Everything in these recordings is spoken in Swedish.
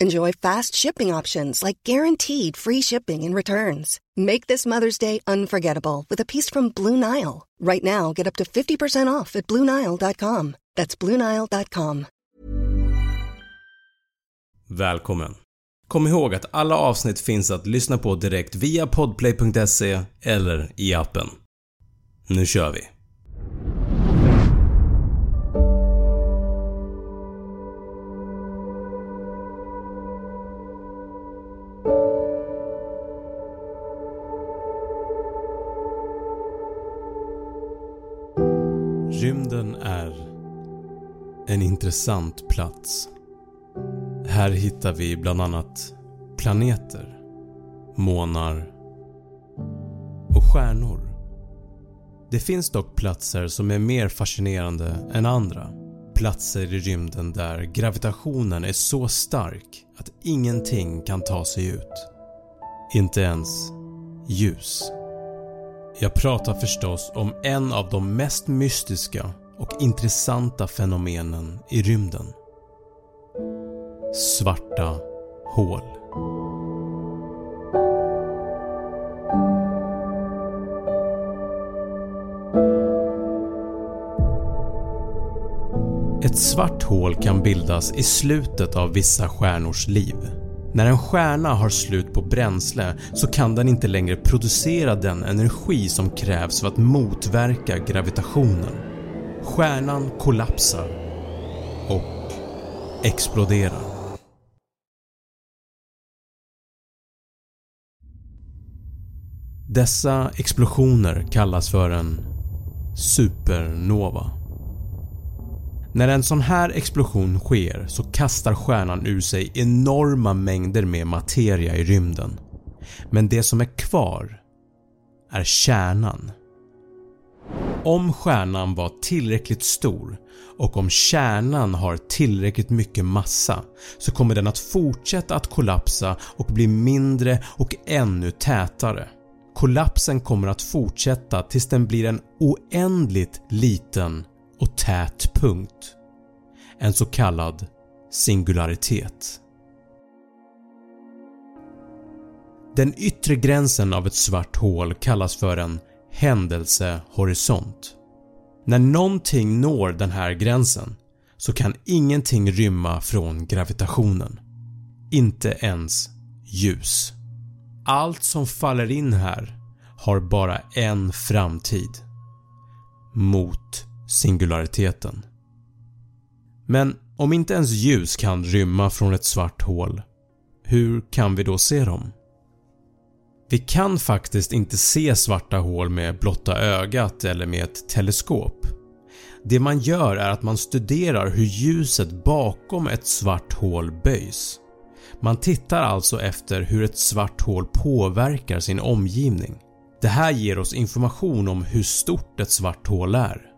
Enjoy fast shipping options like guaranteed free shipping and returns. Make this Mother's Day unforgettable with a piece from Blue Nile. Right now, get up to 50% off at BlueNile.com. That's BlueNile.com. Välkommen! Kom ihåg att alla avsnitt finns att lyssna på direkt via podplay.se eller i appen. Nu kör vi! Rymden är en intressant plats. Här hittar vi bland annat planeter, månar och stjärnor. Det finns dock platser som är mer fascinerande än andra. Platser i rymden där gravitationen är så stark att ingenting kan ta sig ut. Inte ens ljus. Jag pratar förstås om en av de mest mystiska och intressanta fenomenen i rymden. Svarta hål. Ett svart hål kan bildas i slutet av vissa stjärnors liv. När en stjärna har slut på bränsle så kan den inte längre producera den energi som krävs för att motverka gravitationen. Stjärnan kollapsar och exploderar. Dessa explosioner kallas för en supernova. När en sån här explosion sker så kastar stjärnan ur sig enorma mängder med materia i rymden. Men det som är kvar är kärnan. Om stjärnan var tillräckligt stor och om kärnan har tillräckligt mycket massa så kommer den att fortsätta att kollapsa och bli mindre och ännu tätare. Kollapsen kommer att fortsätta tills den blir en oändligt liten och tät punkt. En så kallad singularitet. Den yttre gränsen av ett svart hål kallas för en händelsehorisont. När någonting når den här gränsen så kan ingenting rymma från gravitationen. Inte ens ljus. Allt som faller in här har bara en framtid. Mot singulariteten. Men om inte ens ljus kan rymma från ett svart hål, hur kan vi då se dem? Vi kan faktiskt inte se svarta hål med blotta ögat eller med ett teleskop. Det man gör är att man studerar hur ljuset bakom ett svart hål böjs. Man tittar alltså efter hur ett svart hål påverkar sin omgivning. Det här ger oss information om hur stort ett svart hål är.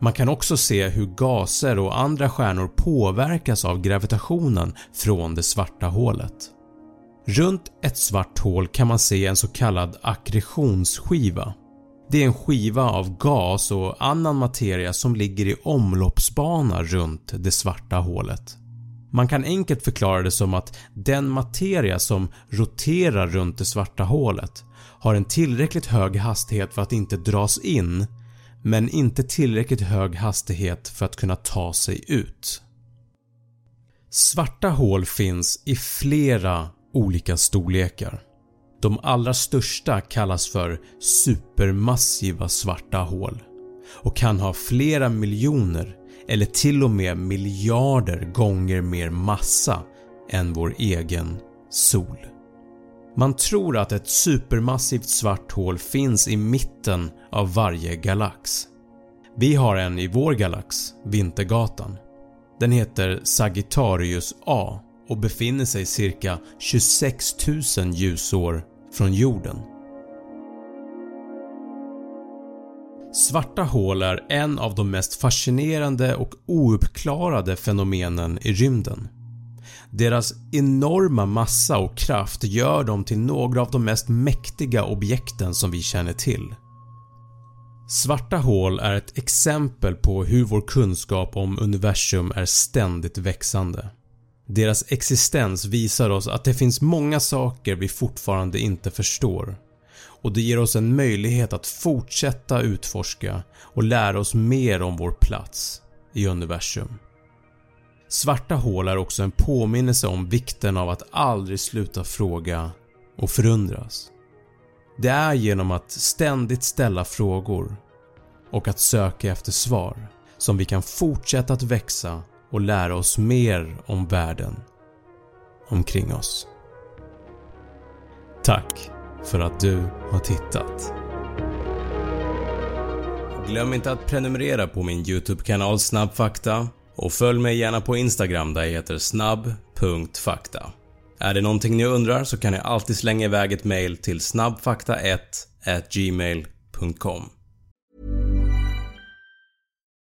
Man kan också se hur gaser och andra stjärnor påverkas av gravitationen från det svarta hålet. Runt ett svart hål kan man se en så kallad akkretionsskiva. Det är en skiva av gas och annan materia som ligger i omloppsbana runt det svarta hålet. Man kan enkelt förklara det som att den materia som roterar runt det svarta hålet har en tillräckligt hög hastighet för att inte dras in men inte tillräckligt hög hastighet för att kunna ta sig ut. Svarta hål finns i flera olika storlekar. De allra största kallas för supermassiva svarta hål och kan ha flera miljoner eller till och med miljarder gånger mer massa än vår egen sol. Man tror att ett supermassivt svart hål finns i mitten av varje galax. Vi har en i vår galax, Vintergatan. Den heter Sagittarius A och befinner sig cirka 26 000 ljusår från jorden. Svarta hål är en av de mest fascinerande och ouppklarade fenomenen i rymden. Deras enorma massa och kraft gör dem till några av de mest mäktiga objekten som vi känner till. Svarta hål är ett exempel på hur vår kunskap om universum är ständigt växande. Deras existens visar oss att det finns många saker vi fortfarande inte förstår och det ger oss en möjlighet att fortsätta utforska och lära oss mer om vår plats i universum. Svarta hål är också en påminnelse om vikten av att aldrig sluta fråga och förundras. Det är genom att ständigt ställa frågor och att söka efter svar som vi kan fortsätta att växa och lära oss mer om världen omkring oss. Tack för att du har tittat. Glöm inte att prenumerera på min YouTube-kanal Snabbfakta och följ mig gärna på Instagram där jag heter snabb.fakta. Är det någonting ni undrar så kan ni alltid slänga iväg ett mail till snabbfakta1 gmail.com.